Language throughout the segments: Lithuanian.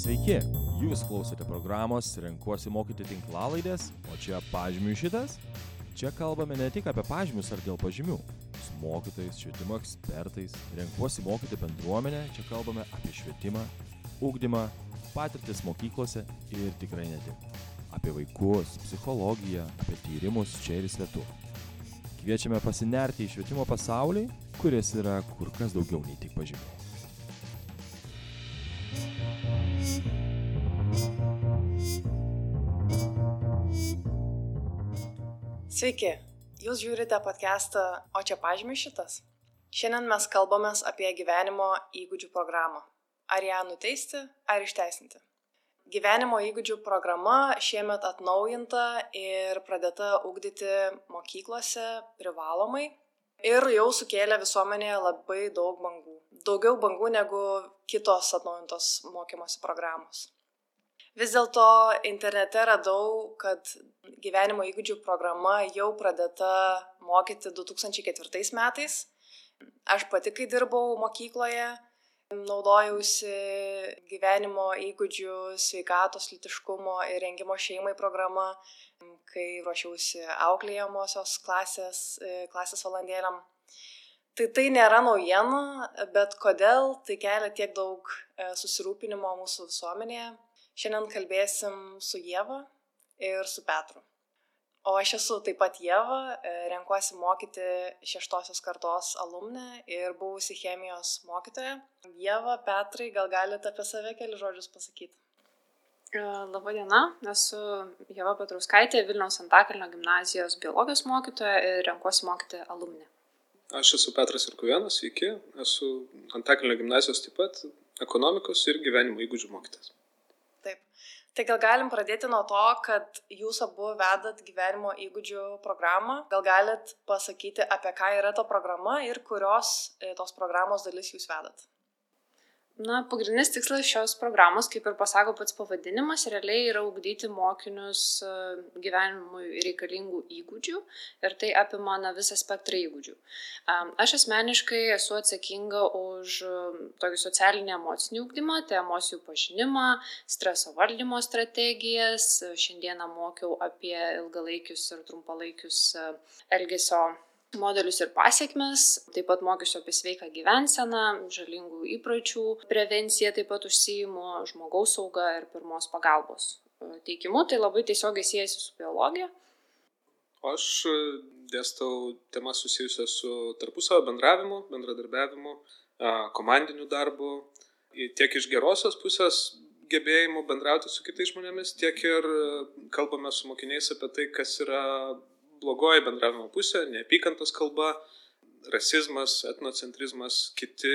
Sveiki, jūs klausote programos Renkuosi mokyti tinklalaidės, o čia pažymių šitas. Čia kalbame ne tik apie pažymius ar dėl pažymių. Su mokytojais, švietimo ekspertais, renkuosi mokyti bendruomenę, čia kalbame apie švietimą, ūkdymą, patirtis mokyklose ir tikrai ne tik. Apie vaikus, psichologiją, apie tyrimus čia ir svetur. Kviečiame pasinerti į švietimo pasaulį, kuris yra kur kas daugiau nei tik pažymiai. Sveiki, jūs žiūrite podcastą O čia pažymi šitas? Šiandien mes kalbamės apie gyvenimo įgūdžių programą. Ar ją nuteisti, ar išteisinti. Gyvenimo įgūdžių programa šiemet atnaujinta ir pradėta ugdyti mokyklose privalomai ir jau sukėlė visuomenėje labai daug bangų. Daugiau bangų negu kitos atnaujintos mokymosi programos. Vis dėlto internete radau, kad gyvenimo įgūdžių programa jau pradėta mokyti 2004 metais. Aš pati, kai dirbau mokykloje, naudojausi gyvenimo įgūdžių, sveikatos, litiškumo ir rengimo šeimai programa, kai ruošiausi auklėjamosios klasės, klasės valandėliam. Tai tai nėra naujiena, bet kodėl tai kelia tiek daug susirūpinimo mūsų visuomenėje Šiandien kalbėsim su Jėva ir su Petru. O aš esu taip pat Jėva, e, renkuosi mokyti šeštosios kartos alumnę ir buvusi chemijos mokytoja. Jėva, Petrai, gal galite apie save keli žodžius pasakyti? E, Labadiena, esu Jėva Petruskaitė, Vilniaus Antakalnio gimnazijos biologijos mokytoja ir renkuosi mokyti alumnę. Aš esu Petras Irkuvėnas, sveiki, esu Antakalnio gimnazijos taip pat ekonomikos ir gyvenimo įgūdžių mokytas. Tai gal galim pradėti nuo to, kad jūs abu vedat gyvenimo įgūdžių programą. Gal galit pasakyti, apie ką yra ta programa ir kurios e, tos programos dalis jūs vedat? Na, pagrindinis tikslas šios programos, kaip ir pasako pats pavadinimas, realiai yra ugdyti mokinius e, gyvenimui reikalingų įgūdžių ir tai apima na, visą spektrą įgūdžių. Aš asmeniškai esu atsakinga už e, tokį socialinį emocinį ugdymą, tai emocijų pažinimą, streso valdymo strategijas. Šiandieną mokiau apie ilgalaikius ir trumpalaikius e, elgesio modelius ir pasiekmes, taip pat mokysiu apie sveiką gyvenseną, žalingų įpročių prevenciją, taip pat užsijimu žmogaus saugą ir pirmos pagalbos e, teikimu, tai labai tiesiogiai siejasi su biologija. Aš e, dėstau temas susijusias su tarpusavio bendravimu, bendradarbiavimu, e, komandiniu darbu, tiek iš gerosios pusės gebėjimų bendrauti su kitais žmonėmis, tiek ir kalbame su mokiniais apie tai, kas yra blogoji bendravimo pusė, neapykantos kalba, rasizmas, etnocentrizmas, kiti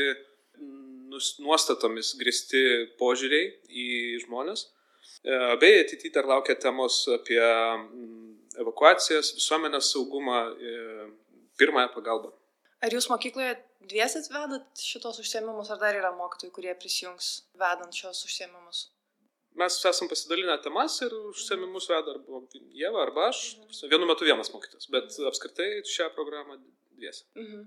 nuostatomis gristi požiūriai į žmonės. E, bei ateityje dar laukia temos apie evakuacijas, visuomenės saugumą, e, pirmąją pagalbą. Ar jūs mokykloje dviesit vedat šitos užsiemimus, ar dar yra mokytojų, kurie prisijungs vedant šios užsiemimus? Mes esam pasidalinę temas ir užsiemimus veda arba Jėva, arba aš. Vienu metu vienas mokytas, bet apskritai šią programą dviesi. Mhm.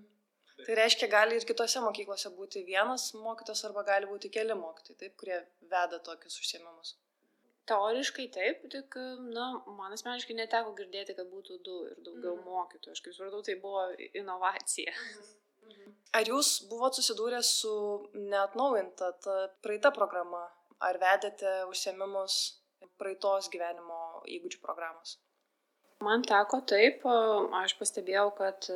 Tai reiškia, gali ir kitose mokyklose būti vienas mokytas arba gali būti keli mokytojai, taip, kurie veda tokius užsiemimus. Teoriškai taip, tik, na, man asmeniškai neteko girdėti, kad būtų du ir daugiau mhm. mokytojų. Aš kaip supratau, tai buvo inovacija. Mhm. Ar jūs buvot susidūrę su neatnaujinta praeita programa ar vedėte užsiemimus praeitos gyvenimo įgūdžių programos? Man teko taip, aš pastebėjau, kad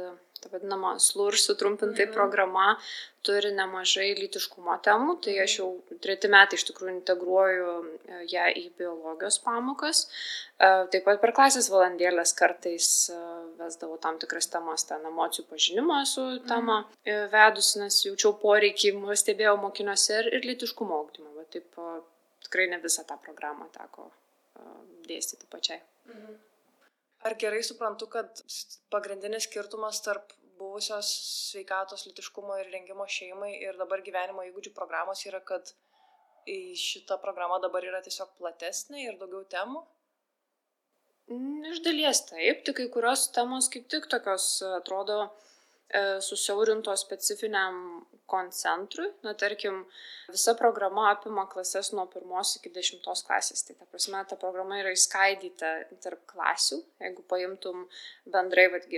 ta vadinama SLUR sutrumpintai mhm. programa turi nemažai lytiškumo temų, tai aš jau treti metai iš tikrųjų integruoju e, ją į biologijos pamokas. E, taip pat per klasės valandėlės kartais e, vesdavau tam tikras temas, ten emocijų pažinimo esu temą vedus, nes jaučiau poreikį, stebėjau mokiniuose ir, ir lytiškumo augdymą taip tikrai ne visą tą programą teko dėstyti pačiai. Mhm. Ar gerai suprantu, kad pagrindinis skirtumas tarp buvusios sveikatos, litiškumo ir rengimo šeimai ir dabar gyvenimo įgūdžių programos yra, kad šita programa dabar yra tiesiog platesnė ir daugiau temų? Iš dalies taip, tik kai kurios temos kaip tik tokios atrodo susiaurinto specifiniam koncentrui. Na, tarkim, visa programa apima klases nuo pirmos iki dešimtos klasės. Tai ta prasme, ta programa yra įskaidyta tarp klasių. Jeigu paimtum bendrai vat,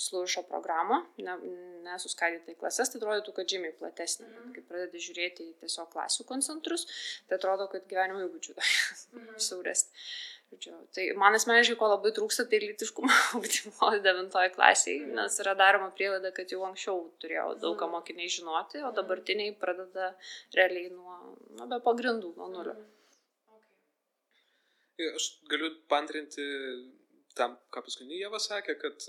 slušo programą, ne, nesuskaidyta į klases, tai atrodytų, kad žymiai platesnė. Mhm. Kai pradedi žiūrėti į tiesiog klasių koncentrus, tai atrodo, kad gyvenimo įgūdžių mhm. siauresnė. Žodžiu, tai man asmeniškai ko labai trūksta, tai lytiškumo ugdymo 9 klasiai, nes yra daroma prielaida, kad jau anksčiau turėjau daug ką mhm. mokiniai žinoti, o dabartiniai pradeda realiai nuo, nu, be pagrindų, nuo nulio. Okay. Aš galiu pantrinti tam, ką paskutinį Jėva sakė, kad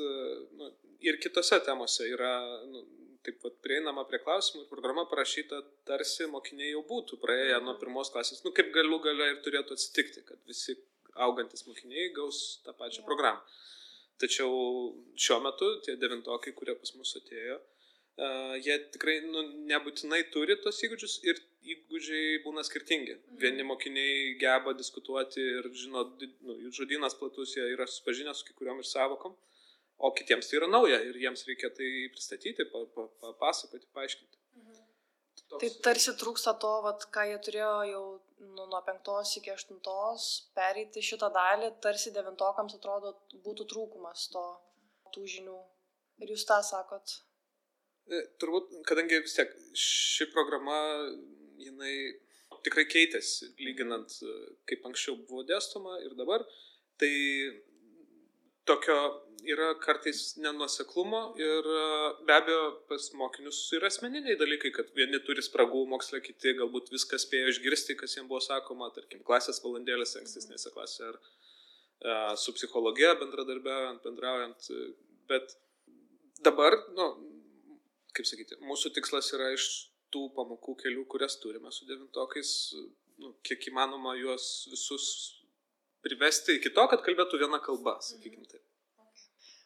nu, ir kitose temose yra nu, taip pat prieinama prie klausimų ir programa parašyta tarsi mokiniai jau būtų praėję nuo mhm. pirmos klasės, nu kaip galų gale ir turėtų atsitikti, kad visi augantis mokiniai gaus tą pačią ja. programą. Tačiau šiuo metu tie devintokai, kurie pas mus atėjo, uh, jie tikrai nu, nebūtinai turi tos įgūdžius ir įgūdžiai būna skirtingi. Mhm. Vieni mokiniai geba diskutuoti ir žino, nu, jų žodynas platus, jie yra susipažinę su kiekvienam iš savokom, o kitiems tai yra nauja ir jiems reikia tai pristatyti, papasakoti, pa, pa, paaiškinti. Toks... Tai tarsi trūksta to, vat, ką jie turėjo jau nu, nuo penktos iki aštuntos, pereiti šitą dalį, tarsi devintokams atrodo būtų trūkumas to, tų žinių. Ir jūs tą sakot? E, turbūt, kadangi vis tiek ši programa, jinai tikrai keitėsi, lyginant e, kaip anksčiau buvo dėstoma ir dabar, tai tokio yra kartais nenuoseklumo ir e, be abejo pas mokinius yra asmeniniai dalykai, kad vieni turi spragų moksle, kiti galbūt viską spėjo išgirsti, kas jiems buvo sakoma, tarkim, klasės valandėlės ankstesnėse klasėse ar a, e, su psichologija bendradarbiaujant, bendraujant, bet dabar, nu, kaip sakyti, mūsų tikslas yra iš tų pamokų kelių, kurias turime su devintokais, nu, kiek įmanoma juos visus privesti iki to, kad kalbėtų viena kalba, sakykime taip.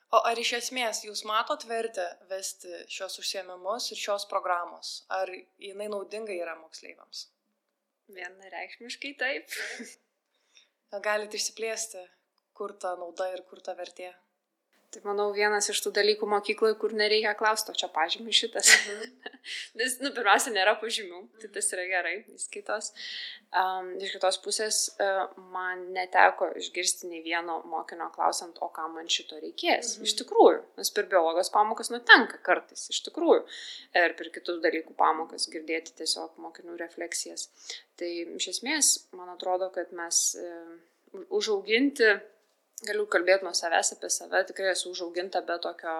O ar iš esmės jūs matot vertę vesti šios užsiemimus ir šios programos? Ar jinai naudinga yra moksleiviams? Vienareikšmiškai taip. Galite išsiplėsti, kur ta nauda ir kur ta vertė? Tai manau vienas iš tų dalykų mokykloje, kur nereikia klausti, o čia pažymių šitas. Mhm. Nes, nu, pirmiausia, nėra pažymių, tai tas yra gerai, vis kitos. Um, iš kitos pusės uh, man neteko išgirsti nei vieno mokinio klausant, o ką man šito reikės. Mhm. Iš tikrųjų, nes per biologijos pamokas nutenka kartais, iš tikrųjų. Ir per kitus dalykų pamokas girdėti tiesiog mokinių refleksijas. Tai iš esmės, man atrodo, kad mes uh, užauginti galiu kalbėti nuo savęs apie save, tikrai esu užauginta be tokio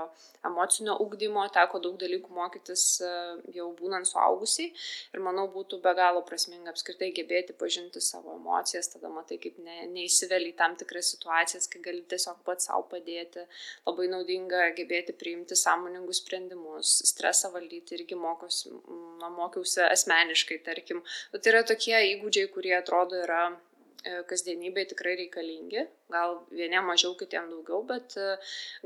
emocinio ugdymo, teko daug dalykų mokytis e, jau būnant suaugusiai ir manau būtų be galo prasminga apskritai gebėti pažinti savo emocijas, tada matai, kaip ne, neįsiveli į tam tikras situacijas, kai gali tiesiog pats savo padėti, labai naudinga gebėti priimti sąmoningus sprendimus, stresą valdyti irgi mokiausi, mokiausi asmeniškai, tarkim. Tai yra tokie įgūdžiai, kurie atrodo yra kasdienybėje tikrai reikalingi, gal vieniem mažiau, kitiem daugiau, bet e,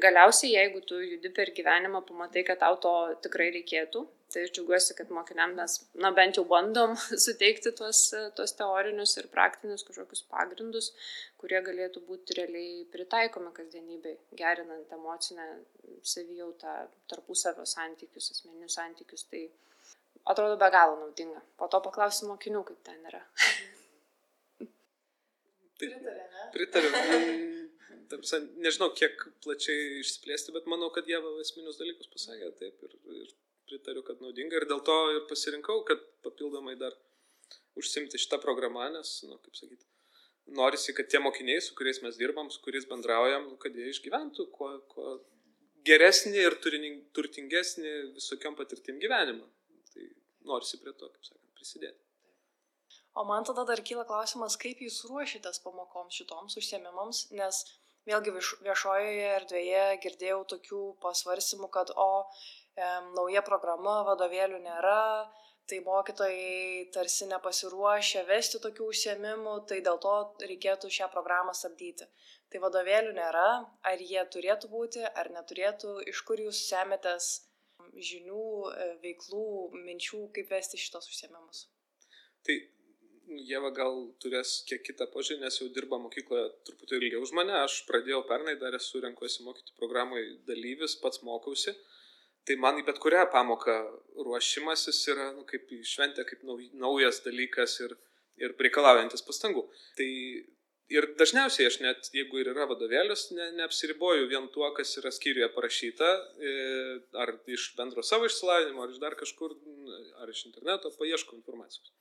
galiausiai, jeigu tu judi per gyvenimą, pamatai, kad tau to tikrai reikėtų, tai aš džiaugiuosi, kad mokiniam mes, na bent jau bandom suteikti tuos, tuos teorinius ir praktinius kažkokius pagrindus, kurie galėtų būti realiai pritaikomi kasdienybėje, gerinant emocinę savijautą, tarpusavio santykius, asmeninius santykius. Tai atrodo be galo naudinga. Po to paklausiu mokinių, kaip ten yra. Pritarė, ne? Pritariu. Tarpsa, nežinau, kiek plačiai išsiplėsti, bet manau, kad jie esminius dalykus pasakė taip ir, ir pritariu, kad naudinga ir dėl to ir pasirinkau, kad papildomai dar užsimti šitą programą, nes, nu, kaip sakyti, norisi, kad tie mokiniai, su kuriais mes dirbam, su kuriais bendraujam, nu, kad jie išgyventų kuo, kuo geresnį ir turtingesnį visokiam patirtim gyvenimą. Tai norisi prie to, kaip sakant, prisidėti. O man tada dar kyla klausimas, kaip jūs ruošitės pamokoms šitoms užsiemimams, nes vėlgi vieš, viešojoje erdvėje girdėjau tokių pasvarsimų, kad o e, nauja programa, vadovėlių nėra, tai mokytojai tarsi nepasiruošę vesti tokių užsiemimų, tai dėl to reikėtų šią programą stabdyti. Tai vadovėlių nėra, ar jie turėtų būti, ar neturėtų, iš kur jūs semėtės žinių, veiklų, minčių, kaip vesti šitos užsiemimus. Tai Jėva gal turės kiek kitą požiūrį, nes jau dirba mokykloje truputį ilgiau už mane. Aš pradėjau pernai, dar esu renkuosi mokyti programai dalyvis, pats mokausi. Tai man į bet kurią pamoką ruošimasis yra nu, kaip į šventę, kaip naujas dalykas ir, ir reikalaujantis pastangų. Tai ir dažniausiai aš net, jeigu ir yra vadovėlis, ne, neapsiriboju vien tuo, kas yra skyriuje parašyta, e, ar iš bendro savo išsilavinimo, ar iš dar kažkur, ar iš interneto, paieškau informacijos.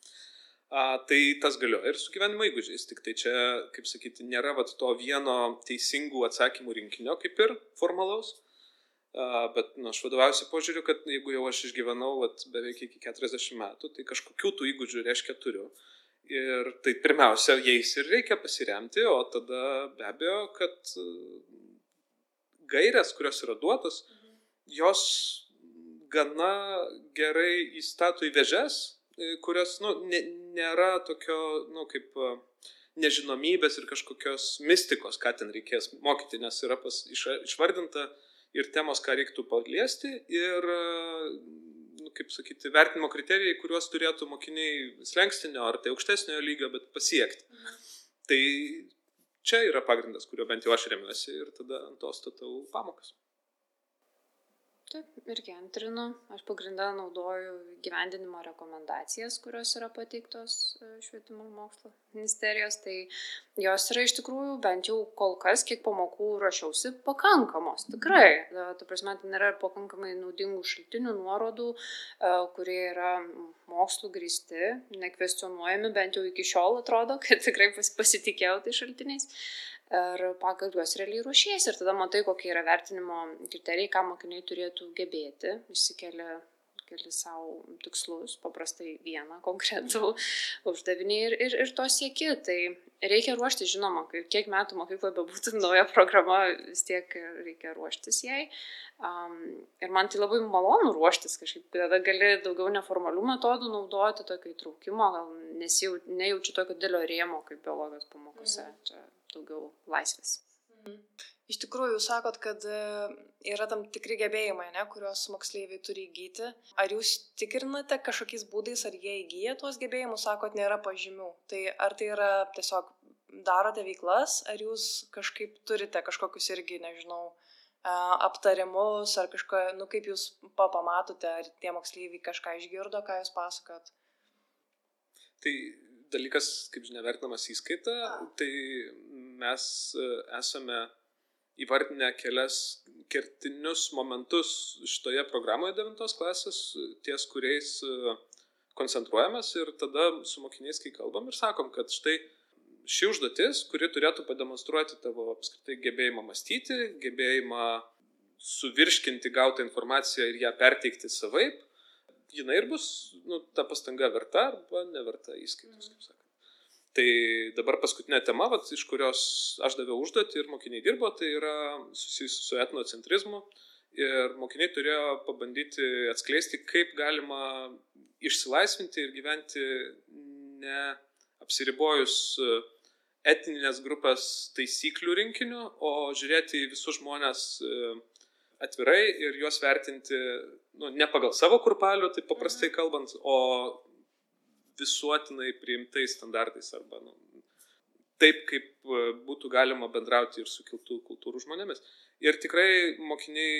A, tai tas galioja ir su gyvenimo įgūdžiais, tik tai čia, kaip sakyti, nėra vat, to vieno teisingų atsakymų rinkinio, kaip ir formalaus, Bet nu, aš vadovausiu požiūriu, kad jeigu jau aš išgyvenau vat, beveik iki 40 metų, tai kažkokių tų įgūdžių reiškia turiu. Ir tai pirmiausia, jais ir reikia pasiremti, o tada be abejo, kad e, gairias, kurios yra duotas, jos gana gerai įstato į vežes, kurios nu, ne, nėra tokio, nu, kaip e, nežinomybės ir kažkokios mistikos, ką ten reikės mokyti, nes yra pas, iš, išvardinta ir temos, ką reiktų paliesti, ir, nu, kaip sakyti, vertinimo kriterijai, kuriuos turėtų mokiniai slengstinio ar tai aukštesnio lygio, bet pasiekti. Mhm. Tai čia yra pagrindas, kurio bent jau aš remiuosi ir tada ant to statau pamokas. Taip, irgi antrinu. Aš pagrindą naudoju gyvendinimo rekomendacijas, kurios yra pateiktos e, švietimo mokslo ministerijos. Tai jos yra iš tikrųjų, bent jau kol kas, kiek pamokų ruošiausi, pakankamos. Tikrai. E, tu prasme, ten yra pakankamai naudingų šaltinių, nuorodų, e, kurie yra mokslų grįsti, nekvestionuojami, bent jau iki šiol atrodo, kad tikrai pasitikėjau tai šaltiniais ir pagal juos realiai ruošiesi ir tada matai, kokie yra vertinimo kriterijai, ką mokiniai turėtų gebėti, išsikelia keli savo tikslus, paprastai vieną konkretų uždavinį ir, ir, ir to sieki. Tai reikia ruoštis, žinoma, kiek metų mokykloje bebūtų nauja programa, vis tiek reikia ruoštis jai. Um, ir man tai labai malonu ruoštis kažkaip, tada gali daugiau neformalių metodų naudoti, tokio įtraukimo, gal nesijau, nejaučiu tokio didelio rėmo kaip biologijos pamokose. Mhm. Čia daugiau laisvės. Mhm. Iš tikrųjų, jūs sakot, kad e, yra tam tikri gebėjimai, ne, kuriuos moksleiviai turi įgyti. Ar jūs tikrinate kažkokiais būdais, ar jie įgyja tuos gebėjimus, sakot, nėra pažymių. Tai ar tai yra tiesiog darote veiklas, ar jūs kažkaip turite kažkokius irgi, nežinau, e, aptarimus, ar kažko, nu kaip jūs pamatote, ar tie moksleiviai kažką išgirdo, ką jūs pasakot. Tai dalykas, kaip žinia, vertinamas įskaita, tai mes e, esame įvardinę kelias kertinius momentus šitoje programoje 9 klasės, ties kuriais e, koncentruojamės ir tada su mokiniais, kai kalbam ir sakom, kad štai ši užduotis, kuri turėtų pademonstruoti tavo apskritai gebėjimą mąstyti, gebėjimą suvirškinti gautą informaciją ir ją perteikti savaip, jinai ir bus nu, ta pastanga verta arba neverta įskaitos, kaip sakant. Tai dabar paskutinė tema, vat, iš kurios aš daviau užduotį ir mokiniai dirbo, tai yra susijusi su etnocentrizmu. Ir mokiniai turėjo pabandyti atskleisti, kaip galima išsilaisvinti ir gyventi neapsiribojus etninės grupės taisyklių rinkiniu, o žiūrėti į visus žmonės atvirai ir juos vertinti nu, ne pagal savo kurpalių, tai paprastai mhm. kalbant, o visuotinai priimtais standartais arba nu, taip, kaip e, būtų galima bendrauti ir su kiltų kultūrų žmonėmis. Ir tikrai mokiniai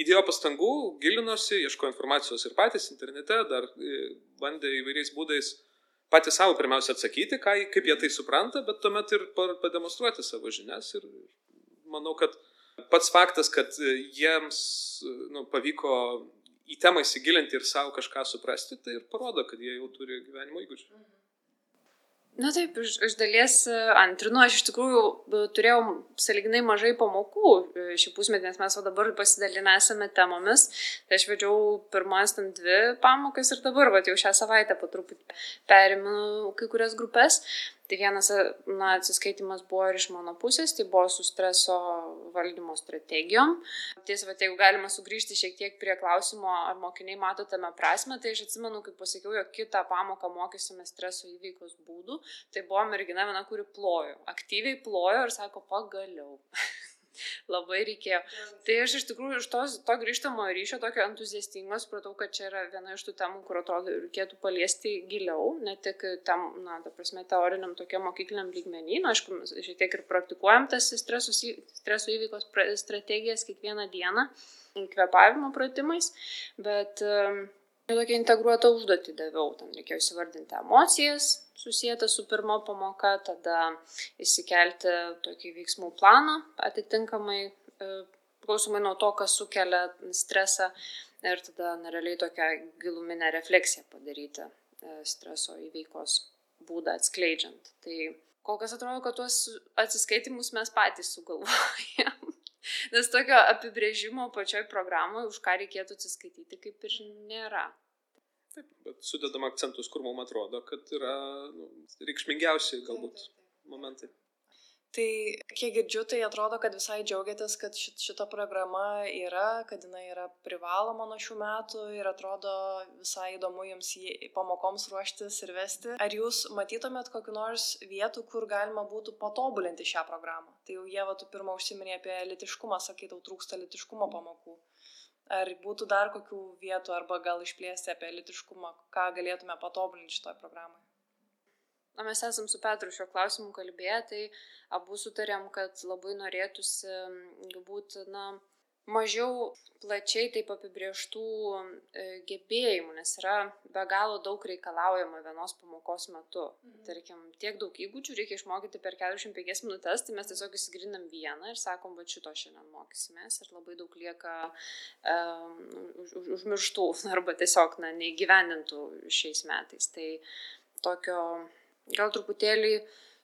įdėjo pastangų, gilinosi, ieško informacijos ir patys internete, dar e, bandė įvairiais būdais patys savo pirmiausia atsakyti, ką, kaip jie tai supranta, bet tuomet ir pademonstruoti savo žinias. Ir manau, kad pats faktas, kad jiems nu, pavyko į temą įsigilinti ir savo kažką suprasti, tai ir parodo, kad jie jau turi gyvenimo įgūdžių. Na taip, iš, iš dalies e, antrinu, aš iš tikrųjų turėjau saliginai mažai pamokų šį pusmetį, nes mes jau dabar pasidalinę esame temomis. Tai aš vedžiau pirmas ten dvi pamokas ir dabar, va, jau šią savaitę po truputį perimu kai kurias grupės. Tai vienas na, atsiskaitimas buvo ir iš mano pusės, tai buvo su streso valdymo strategijom. Tiesa, bet jeigu galima sugrįžti šiek tiek prie klausimo, ar mokiniai mato tame prasme, tai aš atsimenu, kaip pasakiau, jog kitą pamoką mokysime streso įveikos būdų. Tai buvo mergina viena, kuri plojo, aktyviai plojo ir sako, pagaliau. Labai reikėjo. Tai aš iš tikrųjų iš tos, to grįžtamo ryšio tokio entuziastingo supratau, kad čia yra viena iš tų temų, kur atrodo reikėtų paliesti giliau, ne tik tam, na, ta prasme, teoriniam tokiam mokykliniam lygmenį, na, aišku, mes šiek tiek ir praktikuojam tas streso įveikos strategijas kiekvieną dieną, kvepavimo pratimais, bet um, tokią integruotą užduotį daviau, ten reikėjo įsivardinti emocijas, susijęta su pirmo pamoka, tada įsikelti tokį veiksmų planą atitinkamai, e, priklausomai nuo to, kas sukelia stresą ir tada nerealiai tokią giluminę refleksiją padaryti e, streso įveikos būdą atskleidžiant. Tai kol kas atrodo, kad tuos atsiskaitimus mes patys sugalvojam. Nes tokio apibrėžimo pačioj programoje, už ką reikėtų atsiskaityti, kaip ir nėra. Taip, bet sudedam akcentus, kur mums atrodo, kad yra nu, reikšmingiausi galbūt momentai. Tai kiek girdžiu, tai atrodo, kad visai džiaugiatės, kad šita programa yra, kad jinai yra privaloma nuo šių metų ir atrodo visai įdomu jums pamokoms ruoštis ir vesti. Ar jūs matytumėt kokiu nors vietų, kur galima būtų patobulinti šią programą? Tai jau jie, va, tu pirmą užsiminė apie litiškumą, sakai, tau trūksta litiškumo pamokų. Ar būtų dar kokių vietų arba gal išplėsti apie litiškumą, ką galėtume patobulinti šitoje programoje? Na, mes esam su Petru šio klausimu kalbėję, tai abu sutarėm, kad labai norėtųsi galbūt, na, mažiau plačiai taip apibrieštų e, gebėjimų, nes yra be galo daug reikalaujama vienos pamokos metu. Mhm. Tarkim, tiek daug įgūdžių reikia išmokyti per 45 minutės, tai mes tiesiog įsigrinam vieną ir sakom, va šito šiandien mokysimės ir labai daug lieka um, už, už, užmirštų arba tiesiog na, neįgyvendintų šiais metais. Tai tokio gal truputėlį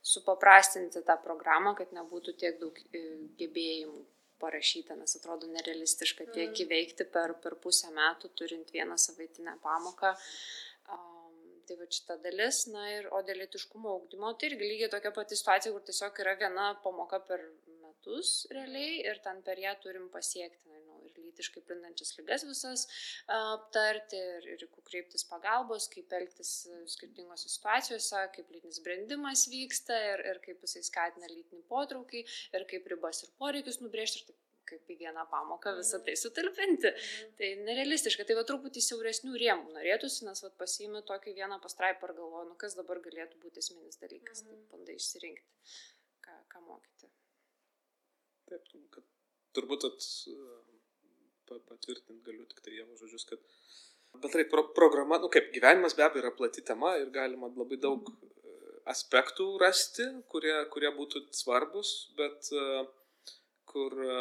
supaprastinti tą programą, kad nebūtų tiek daug e, gebėjimų parašyta, nes atrodo nerealistiška tiek mm. įveikti per, per pusę metų, turint vieną savaitinę pamoką. Um, tai va šita dalis, na ir o dėl litiškumo augdymo, tai irgi lygiai tokia pati situacija, kur tiesiog yra viena pamoka per metus realiai ir ten per ją turim pasiekti, nežinau, ir lytiškai plintančias lygas visas aptarti, ir, ir kreiptis pagalbos, kaip elgtis skirtingose situacijose, kaip lytinis brendimas vyksta ir, ir kaip jisai skatina lytinį potraukį, ir kaip ribas ir poreikius nubrėžti ir taip kaip į vieną pamoką visą tai sutalpinti. Mhm. Tai nerealistiška, tai va truputį siauresnių rėmų norėtųsi, nes va pasiimi tokį vieną pastraipą ir galvoju, nu kas dabar galėtų būti esminis dalykas, mhm. tai bandai išsirinkti, ką, ką mokyti. Taip, kad turbūt at, patvirtinti galiu tik tai Dievo žodžius, kad bendrai pro programa, nu kaip gyvenimas be abejo yra plati tema ir galima labai daug e, aspektų rasti, kurie, kurie būtų svarbus, bet e, kur, e,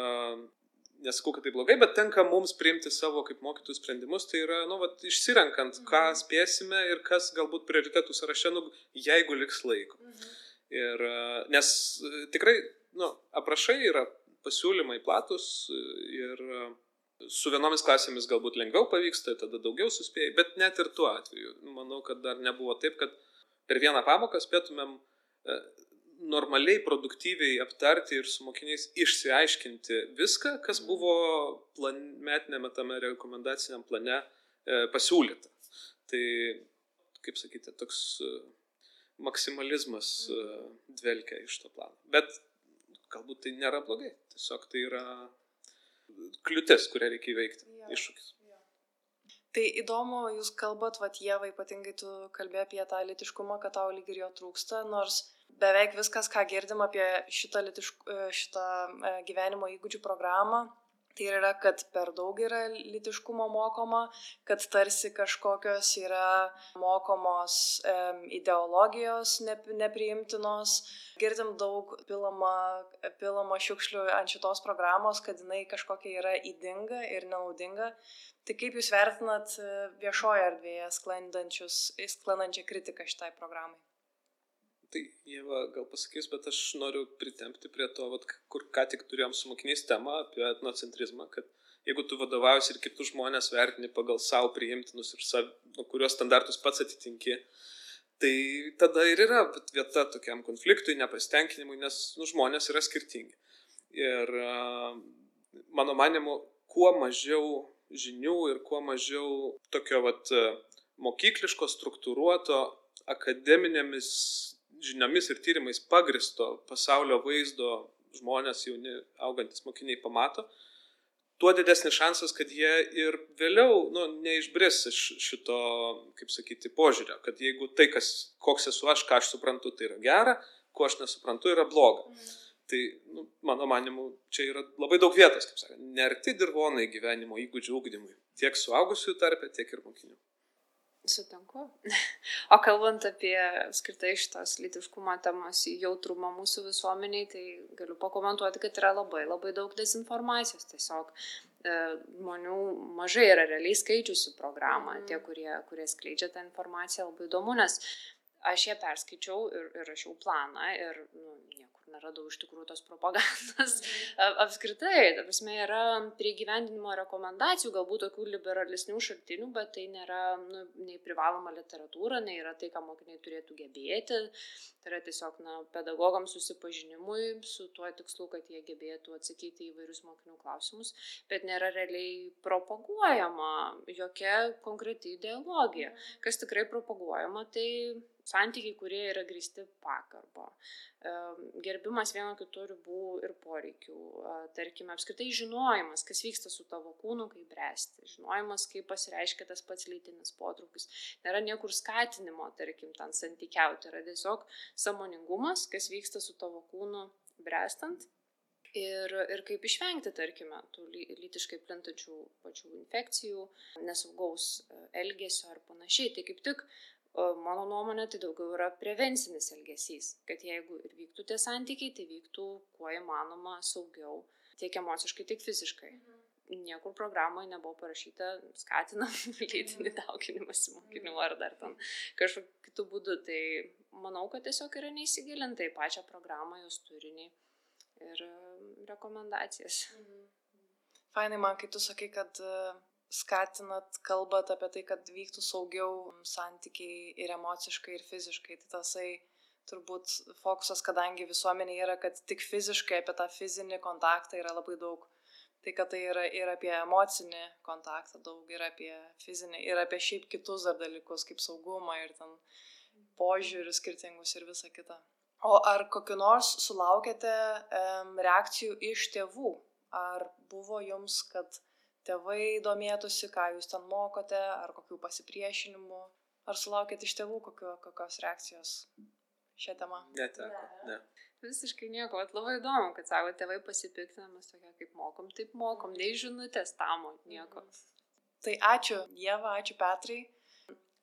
nesakau, kad tai blogai, bet tenka mums priimti savo kaip mokytojų sprendimus, tai yra, nu, vat, išsirenkant, ką mhm. spėsime ir kas galbūt prioritetų sąraše, nu, jeigu liks laiko. Mhm. Ir, nes tikrai, nu, aprašai yra pasiūlymai platus ir Su vienomis klasėmis galbūt lengviau pavyksta, tada daugiau suspėjai, bet net ir tuo atveju, manau, kad dar nebuvo taip, kad per vieną pamoką spėtumėm e, normaliai, produktyviai aptarti ir su mokiniais išsiaiškinti viską, kas buvo plan, metinėme tame rekomendaciniam plane e, pasiūlyta. Tai, kaip sakyti, toks e, maksimalizmas e, dvelkia iš to plano. Bet galbūt tai nėra blogai, tiesiog tai yra kliūtis, kurią reikia įveikti, ja. iššūkis. Ja. Tai įdomu, jūs kalbat, va, Jėva, ypatingai tu kalbė apie tą litiškumą, kad tau lyg ir jo trūksta, nors beveik viskas, ką girdim apie šitą, litišk, šitą e, gyvenimo įgūdžių programą, Tai yra, kad per daug yra litiškumo mokoma, kad tarsi kažkokios yra mokomos e, ideologijos nep, nepriimtinos. Girdim daug pilama, pilama šiukšlių ant šitos programos, kad jinai kažkokia yra įdinga ir nenaudinga. Tai kaip Jūs vertinat viešoje erdvėje sklandančią kritiką šitai programai? Tai Jėva gal pasakys, bet aš noriu pritempti prie to, vat, kur ką tik turėjom su mokiniais temą apie etnocentrizmą, kad jeigu tu vadovausi ir kitus žmonės vertini pagal savo priimtinus ir sav, nu, kurios standartus pats atitinki, tai tada ir yra vieta tokiam konfliktui, nepastenkinimui, nes nu, žmonės yra skirtingi. Ir mano manimu, kuo mažiau žinių ir kuo mažiau tokio vat, mokykliško, struktūruoto, akademinėmis žiniomis ir tyrimais pagristo pasaulio vaizdo žmonės, jauni, augantis mokiniai pamato, tuo didesnis šansas, kad jie ir vėliau nu, neišbris iš šito, kaip sakyti, požiūrio, kad jeigu tai, kas, koks esu aš, ką aš suprantu, tai yra gera, ko aš nesuprantu, yra bloga. Mm. Tai, nu, mano manimu, čia yra labai daug vietos, kaip sakant, nerti dirvonai gyvenimo įgūdžių ūkdymui, tiek suaugusiųjų tarpe, tiek ir mokinių. Sutinku. O kalbant apie skirtai šitos lytiškumo temos jautrumą mūsų visuomeniai, tai galiu pakomentuoti, kad yra labai labai daug dezinformacijos. Tiesiog e, žmonių mažai yra realiai skaičiusių programą. Mm. Tie, kurie, kurie skleidžia tą informaciją, labai įdomu, nes aš ją perskaičiau ir, ir rašiau planą ir nu, nieko neradau iš tikrųjų tos propagandos. Mhm. Apskritai, ta prasme, yra prie gyvendinimo rekomendacijų, galbūt tokių liberalesnių šaltinių, bet tai nėra nu, nei privaloma literatūra, nei yra tai, ką mokiniai turėtų gebėti. Tai yra tiesiog na, pedagogams susipažinimui su tuo tikslu, kad jie gebėtų atsakyti į vairius mokinių klausimus, bet nėra realiai propaguojama jokia konkreti ideologija. Mhm. Kas tikrai propaguojama, tai santykiai, kurie yra grįsti pagarbo, gerbimas vieno kitų ribų ir poreikių, tarkime, apskritai žinojimas, kas vyksta su tavo kūnu, kaip bręsti, žinojimas, kaip pasireiškia tas pats lytinis potraukis. Nėra niekur skatinimo, tarkim, ten santykiauti, yra tiesiog samoningumas, kas vyksta su tavo kūnu brestant. Ir, ir kaip išvengti, tarkime, tų lytiškai plintančių pačių infekcijų, nesaugaus e, elgesio ar panašiai. Tai kaip tik mano nuomonė, tai daugiau yra prevencinis elgesys, kad jeigu ir vyktų tie santykiai, tai vyktų kuo įmanoma saugiau, tiek emociškai, tiek fiziškai. Mhm. Niekur programoje nebuvo parašyta skatinam lytinį dauginimąsi mokinių ar dar ten kažkokiu kitų būdų. Tai manau, kad tiesiog yra neįsigilinta į pačią programą, jos turinį ir rekomendacijas. Mhm. Fainai man, kai tu sakai, kad skatinat, kalbat apie tai, kad vyktų saugiau santykiai ir emociškai, ir fiziškai. Tai tasai turbūt fokusas, kadangi visuomenė yra, kad tik fiziškai apie tą fizinį kontaktą yra labai daug. Tai kad tai yra ir apie emocinį kontaktą daug, ir apie fizinį, ir apie šiaip kitus dar dalykus, kaip saugumą ir ten požiūrius skirtingus ir visa kita. O ar kokiu nors sulaukėte um, reakcijų iš tėvų? Ar buvo jums, kad tėvai domėtųsi, ką jūs ten mokote, ar kokių pasipriešinimų, ar sulaukėt iš tėvų kokio, kokios reakcijos šią temą? Neteko, ne. Visiškai nieko, bet labai įdomu, kad savo tėvai pasipiktina, mes tokia kaip mokom, taip mokom, nei žinutės tamo, nieko. Tai ačiū Jėva, ačiū Petrai.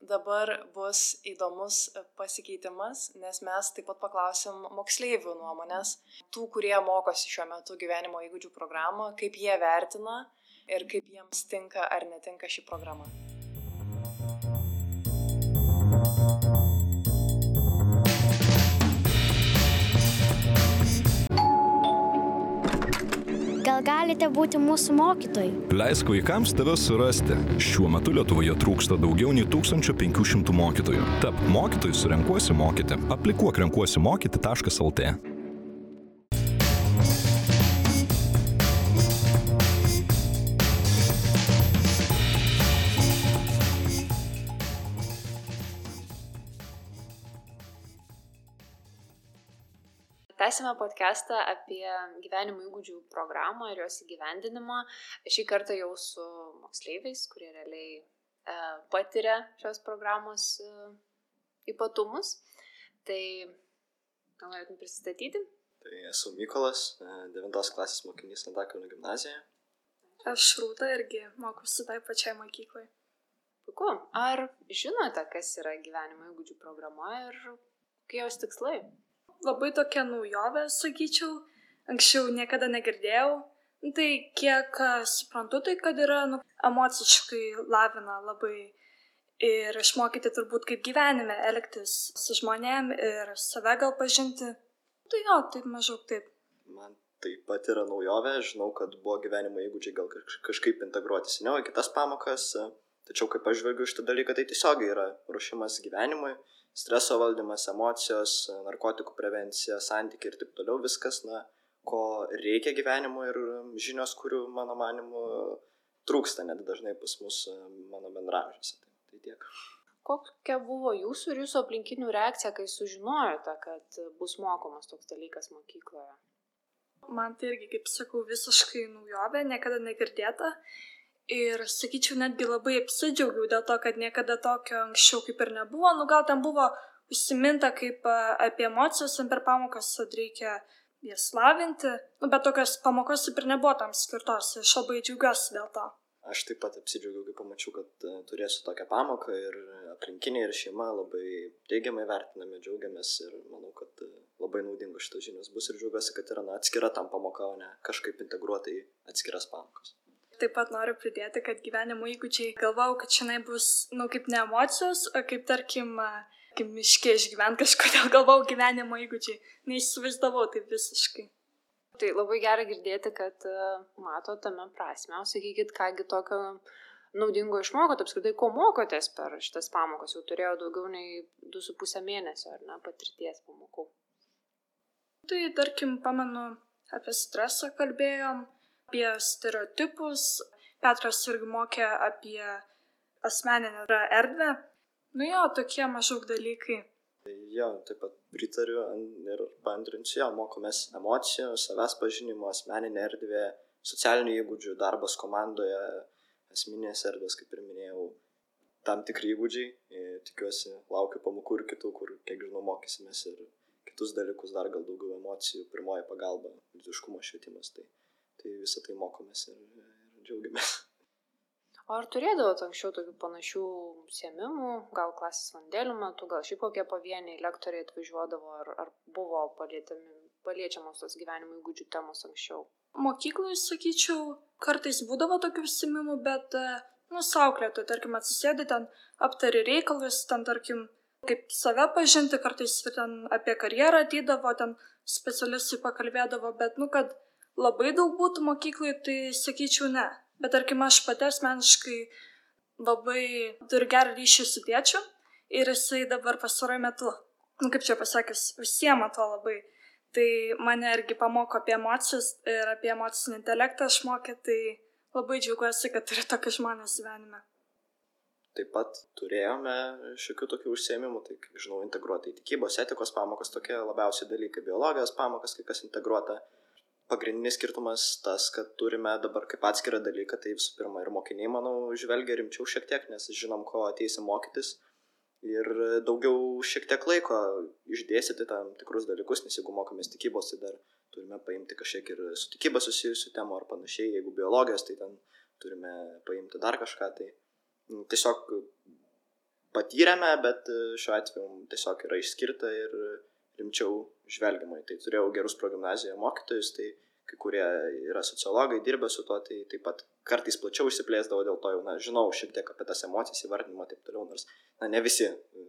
Dabar bus įdomus pasikeitimas, nes mes taip pat paklausim moksleivių nuomonės, tų, kurie mokosi šiuo metu gyvenimo įgūdžių programą, kaip jie vertina ir kaip jiems tinka ar netinka ši programa. Gal galite būti mūsų mokytojai? Leisk vaikams tave surasti. Šiuo metu Lietuvoje trūksta daugiau nei 1500 mokytojų. Tap mokytojų surenkuosi mokyti. Aplikuok renkuosi mokyti.lt. Tęsime podcastą apie gyvenimo įgūdžių programą ir jos įgyvendinimą. Šį kartą jau su moksleiviais, kurie realiai e, patiria šios programos e, ypatumus. Tai gal norėtum prisistatyti? Tai esu Mykolas, 9 e, klasės mokinys Antakalnio gimnazijoje. Aš Rūta irgi mokusi tai pačiai mokyklai. Puiku. Ar žinote, kas yra gyvenimo įgūdžių programa ir kokie jos tikslai? Labai tokia naujovė, sakyčiau. Anksčiau niekada negirdėjau. Nu, tai kiek suprantu, tai kad yra nu, emociškai lavina labai ir išmokyti turbūt kaip gyvenime elgtis su žmonėm ir save gal pažinti. Tai jo, taip maždaug taip. Man taip pat yra naujovė, žinau, kad buvo gyvenimo įgūdžiai gal kažkaip integruoti seniau į kitas pamokas, tačiau kaip aš žvelgiu šitą dalyką, tai tiesiog yra ruošimas gyvenimui streso valdymas, emocijos, narkotikų prevencija, santykiai ir taip toliau viskas, na, ko reikia gyvenimo ir žinios, kurių, mano manimu, trūksta net dažnai pas mus mano bendražiuose. Tai, tai tiek. Kokia buvo jūsų ir jūsų aplinkinių reakcija, kai sužinojote, kad bus mokomas toks dalykas mokykloje? Man tai irgi, kaip sakau, visiškai naujovė, niekada negirdėta. Ir sakyčiau, netgi labai apsidžiaugiau dėl to, kad niekada tokio anksčiau kaip ir nebuvo. Nu, gal ten buvo užsiminta kaip apie emocijas per pamokas, reikia jas lavinti, nu, bet tokios pamokos kaip ir nebuvo tam skirtos. Aš labai džiaugiuosi dėl to. Aš taip pat apsidžiaugiau, kai pamačiau, kad uh, turėsiu tokią pamoką ir aplinkiniai ir šeima labai teigiamai vertiname, džiaugiamės ir manau, kad uh, labai naudingos šitos žinios bus ir džiaugiuosi, kad yra na, atskira tam pamoka, o ne kažkaip integruota į atskiras pamokas. Taip pat noriu pridėti, kad gyvenimo įgūdžiai galvau, kad šiandien bus, na, nu, kaip ne emocijos, o kaip, tarkim, kaip miškė išgyventi kažkodėl galvau gyvenimo įgūdžiai. Neįsivaizdavau taip visiškai. Tai labai gerai girdėti, kad mato tame prasme. Sakykit, kągi tokio naudingo išmokot, apskritai, ko mokotės per šitas pamokas. Jau turėjau daugiau nei 2,5 mėnesio, ar ne, patirties pamokų. Tai, tarkim, pamenu, apie stresą kalbėjom, apie stereotipus. Petras irgi mokė apie asmeninę erdvę. Nu jo, tokie maždaug dalykai. Jo, taip pat pritariu ir paantrinsiu, jo, mokomės emocijų, savęs pažinimo, asmeninė erdvė, socialinių įgūdžių, darbas komandoje, esminės erdvės, kaip ir minėjau, tam tikri įgūdžiai. Tikiuosi, laukiu pamokų ir kitų, kur, kiek žinau, mokysimės ir kitus dalykus, dar gal daugiau emocijų, pirmoji pagalba, lytiškumo švietimas. Tai tai visą tai mokomės ir, ir džiaugiamės. O ar turėdavot anksčiau tokių panašių siemimų, gal klasės vandėlių metu, gal šiaip kokie pavieniai lektoriai atvažiuodavo, ar, ar buvo paliečiamos tos gyvenimo įgūdžių temos anksčiau? Mokykloje, sakyčiau, kartais būdavo tokių užsimimų, bet, nu, sauklėtų, tarkim, atsisėdi ten, aptari reikalus, ten, tarkim, kaip save pažinti, kartais ten apie karjerą atydavo, ten specialistai pakalbėdavo, bet, nu, kad labai daug būtų mokyklai, tai sakyčiau ne. Bet tarkim, aš pati asmeniškai labai turiu gerą ryšį su tėčiu ir jisai dabar pasaroju metu, nu kaip čia pasakęs, užsiema to labai. Tai mane irgi pamoko apie emocijas ir apie emocinį intelektą aš mokė, tai labai džiaugiuosi, kad turiu tokius žmonės gyvenime. Taip pat turėjome šiokių tokių užsiemimų, tai, žinau, integruota į tikybos, etikos pamokas, tokie labiausiai dalykai, biologijos pamokas, kai kas integruota pagrindinis skirtumas tas, kad turime dabar kaip atskirą dalyką, tai visų pirma ir mokiniai, manau, žvelgia rimčiau šiek tiek, nes žinom, ko ateisi mokytis. Ir daugiau šiek tiek laiko išdėstyti tam tikrus dalykus, nes jeigu mokomės tikybos, tai dar turime paimti kažkiek ir su tikyba susijusių temų ar panašiai. Jeigu biologijos, tai ten turime paimti dar kažką. Tai nu, tiesiog patyrėme, bet šiuo atveju tiesiog yra išskirta ir rimčiau žvelgiama į tai. Turėjau gerus progymnazijoje mokytojus, tai kai kurie yra sociologai, dirbę su to, tai taip pat kartais plačiau išsiplėsdavo, dėl to jau, na, žinau šiek tiek apie tas emocijas įvardinimą taip toliau, nors, na, ne visi e,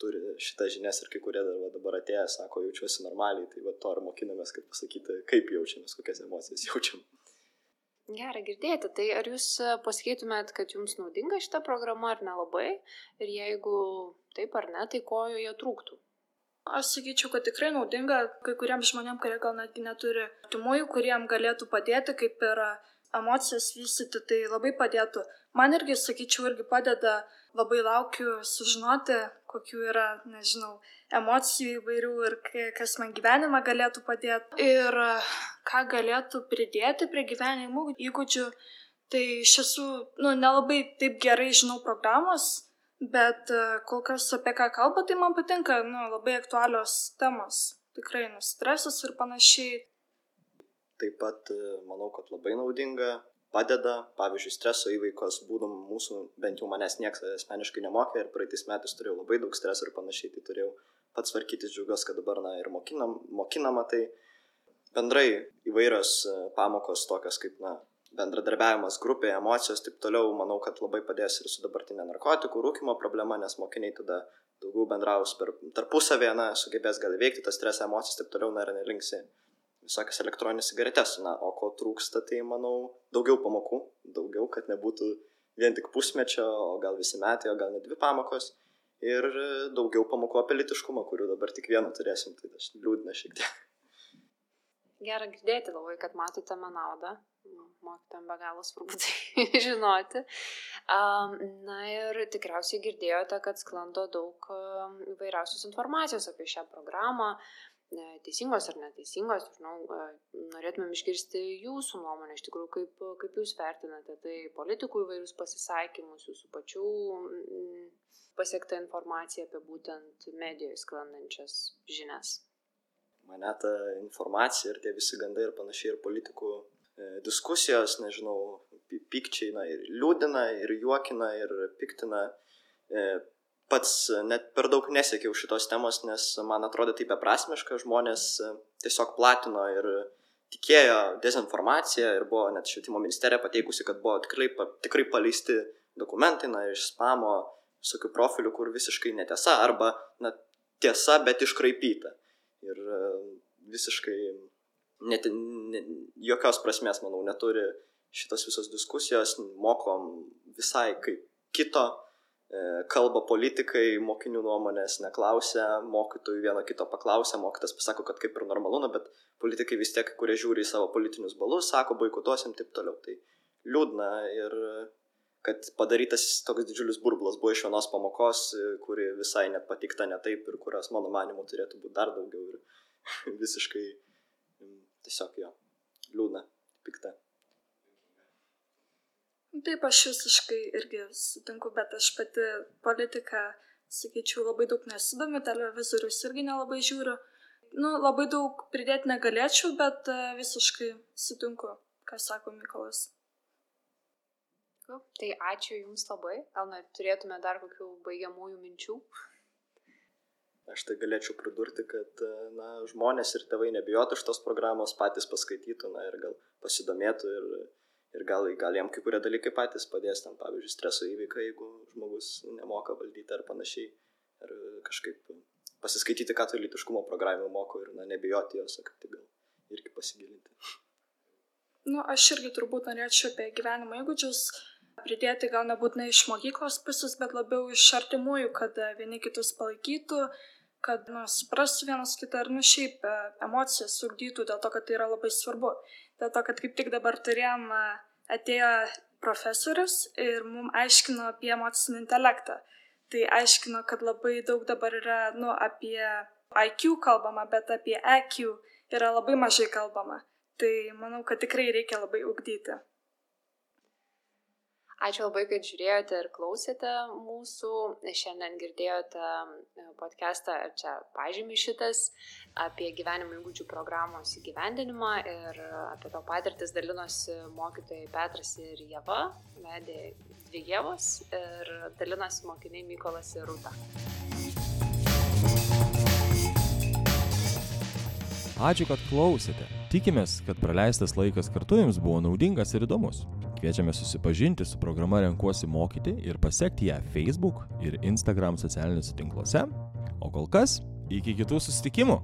turi šitą žinias ir kai kurie dar, dabar atėję sako, jaučiuosi normaliai, tai va to ir mokinamės, kaip pasakyti, kaip jaučiamės, kokias emocijas jaučiam. Gerai girdėti. Tai ar jūs pasakytumėt, kad jums naudinga šita programa ar nelabai? Ir jeigu taip ar ne, tai ko joje trūktų? Aš sakyčiau, kad tikrai naudinga kai kuriems žmonėms, kurie gal netgi neturi artimųjų, kuriem galėtų padėti, kaip ir emocijas vystyti, tai labai padėtų. Man irgi, sakyčiau, irgi padeda, labai laukiu sužinoti, kokių yra, nežinau, emocijų įvairių ir kas man gyvenime galėtų padėti. Ir ką galėtų pridėti prie gyvenimo įgūdžių, tai iš tiesų, nu, nelabai taip gerai žinau programos Bet e, kol kas apie ką kalba, tai man patinka, nu, labai aktualios temos. Tikrai, nu, stresas ir panašiai. Taip pat e, manau, kad labai naudinga, padeda, pavyzdžiui, streso įveikos būdom mūsų, bent jau manęs niekas asmeniškai nemokė ir praeitais metais turėjau labai daug streso ir panašiai, tai turėjau pats tvarkytis, džiaugiuosi, kad dabar, na, ir mokinam, mokinama, tai bendrai įvairios e, pamokos tokios kaip, na, bendradarbiavimas grupėje, emocijos, taip toliau, manau, kad labai padės ir su dabartinė narkotikų rūkimo problema, nes mokiniai tada daugiau bendraus per tarpusavėje, na, sugebės gal veikti tas stresą, emocijas, taip toliau, na, ir nelinksi visokias elektroninės cigaretės, na, o ko trūksta, tai manau, daugiau pamokų, daugiau, kad nebūtų vien tik pusmečio, o gal visi metai, o gal net dvi pamokos. Ir daugiau pamokų apie litiškumą, kurių dabar tik vieną turėsim, tai aš liūdna šiek tiek. Gera girdėti labai, kad matote man naudą. Mokytam be galo svarbu tai žinoti. Na ir tikriausiai girdėjote, kad sklando daug įvairiausios informacijos apie šią programą. teisingos ar neteisingos, žinau, norėtumėm išgirsti jūsų nuomonę, iš tikrųjų, kaip, kaip jūs vertinate tai politikų įvairius pasisakymus, jūsų pačių pasiektą informaciją apie būtent medijoje sklandančias žinias. Mane ta informacija ir tie visi gandai ir panašiai ir politikų diskusijos, nežinau, pykčiai, na ir liūdina, ir juokina, ir piktina. E, pats net per daug nesiekiau šitos temos, nes man atrodo tai beprasmiška, žmonės e, tiesiog platino ir tikėjo dezinformaciją ir buvo net švietimo ministerija pateikusi, kad buvo tikrai, tikrai paleisti dokumentai, na, iš spamo visokių profilių, kur visiškai netiesa arba, na, tiesa, bet iškraipyta. Ir e, visiškai net, ne, jokios prasmės, manau, neturi šitos visos diskusijos, mokom visai kaip kito E, kalba politikai, mokinių nuomonės neklausia, mokytojų vieno kito paklausia, mokytas pasako, kad kaip ir normalu, na, bet politikai vis tiek, kurie žiūri į savo politinius balus, sako, boikotuosim taip toliau. Tai liūdna ir kad padarytas toks didžiulis burblas buvo iš vienos pamokos, kuri visai net patikta ne taip ir kurios mano manimu turėtų būti dar daugiau ir visiškai tiesiog jo liūdna, pikta. Taip, aš visiškai irgi sutinku, bet aš pati politiką, sakyčiau, labai daug nesidomiu, televizorius irgi nelabai žiūriu. Nu, labai daug pridėti negalėčiau, bet e, visiškai sutinku, ką sako Mikolas. Tai ačiū Jums labai. Gal turėtume dar kokių baigiamųjų minčių? Aš tai galėčiau pridurti, kad e, na, žmonės ir tėvai nebijotų šitos programos, patys paskaitytų na, ir gal pasidomėtų ir ir gal, gal jam kai kurie dalykai patys padės, tam pavyzdžiui, streso įveika, jeigu žmogus nemoka valdyti ar panašiai, ar kažkaip pasiskaityti, ką tai lytiškumo programų moko ir na, nebijoti jos, kad tai gal irgi pasigilinti. Nu, aš irgi turbūt norėčiau apie gyvenimo įgūdžius pridėti gal nebūtinai iš mokyklos pusės, bet labiau iš artimųjų, kad vieni kitus palaikytų, kad nu, suprastų vienas kitą ir nu šiaip e, emocijas ugdytų, dėl to, kad tai yra labai svarbu. Dėl to, kad kaip tik dabar turėjom, e, atėjo profesorius ir mums aiškino apie emocinį intelektą. Tai aiškino, kad labai daug dabar yra nu, apie IQ kalbama, bet apie EQ yra labai mažai kalbama. Tai manau, kad tikrai reikia labai ugdyti. Ačiū labai, kad žiūrėjote ir klausėte mūsų. Šiandien girdėjote e, podcastą, čia pažymį šitas, apie gyvenimo įgūdžių programos įgyvendinimą ir apie to patirtis dalinosi mokytojai Petras ir Jeva, vedė dvi Jėvos ir dalinosi mokiniai Mykolas ir Rūta. Ačiū, kad klausėte. Tikimės, kad praleistas laikas kartu jums buvo naudingas ir įdomus. Kviečiame susipažinti su programa Renkuosi mokyti ir pasiekti ją Facebook ir Instagram socialiniuose tinkluose. O kol kas, iki kitų susitikimų.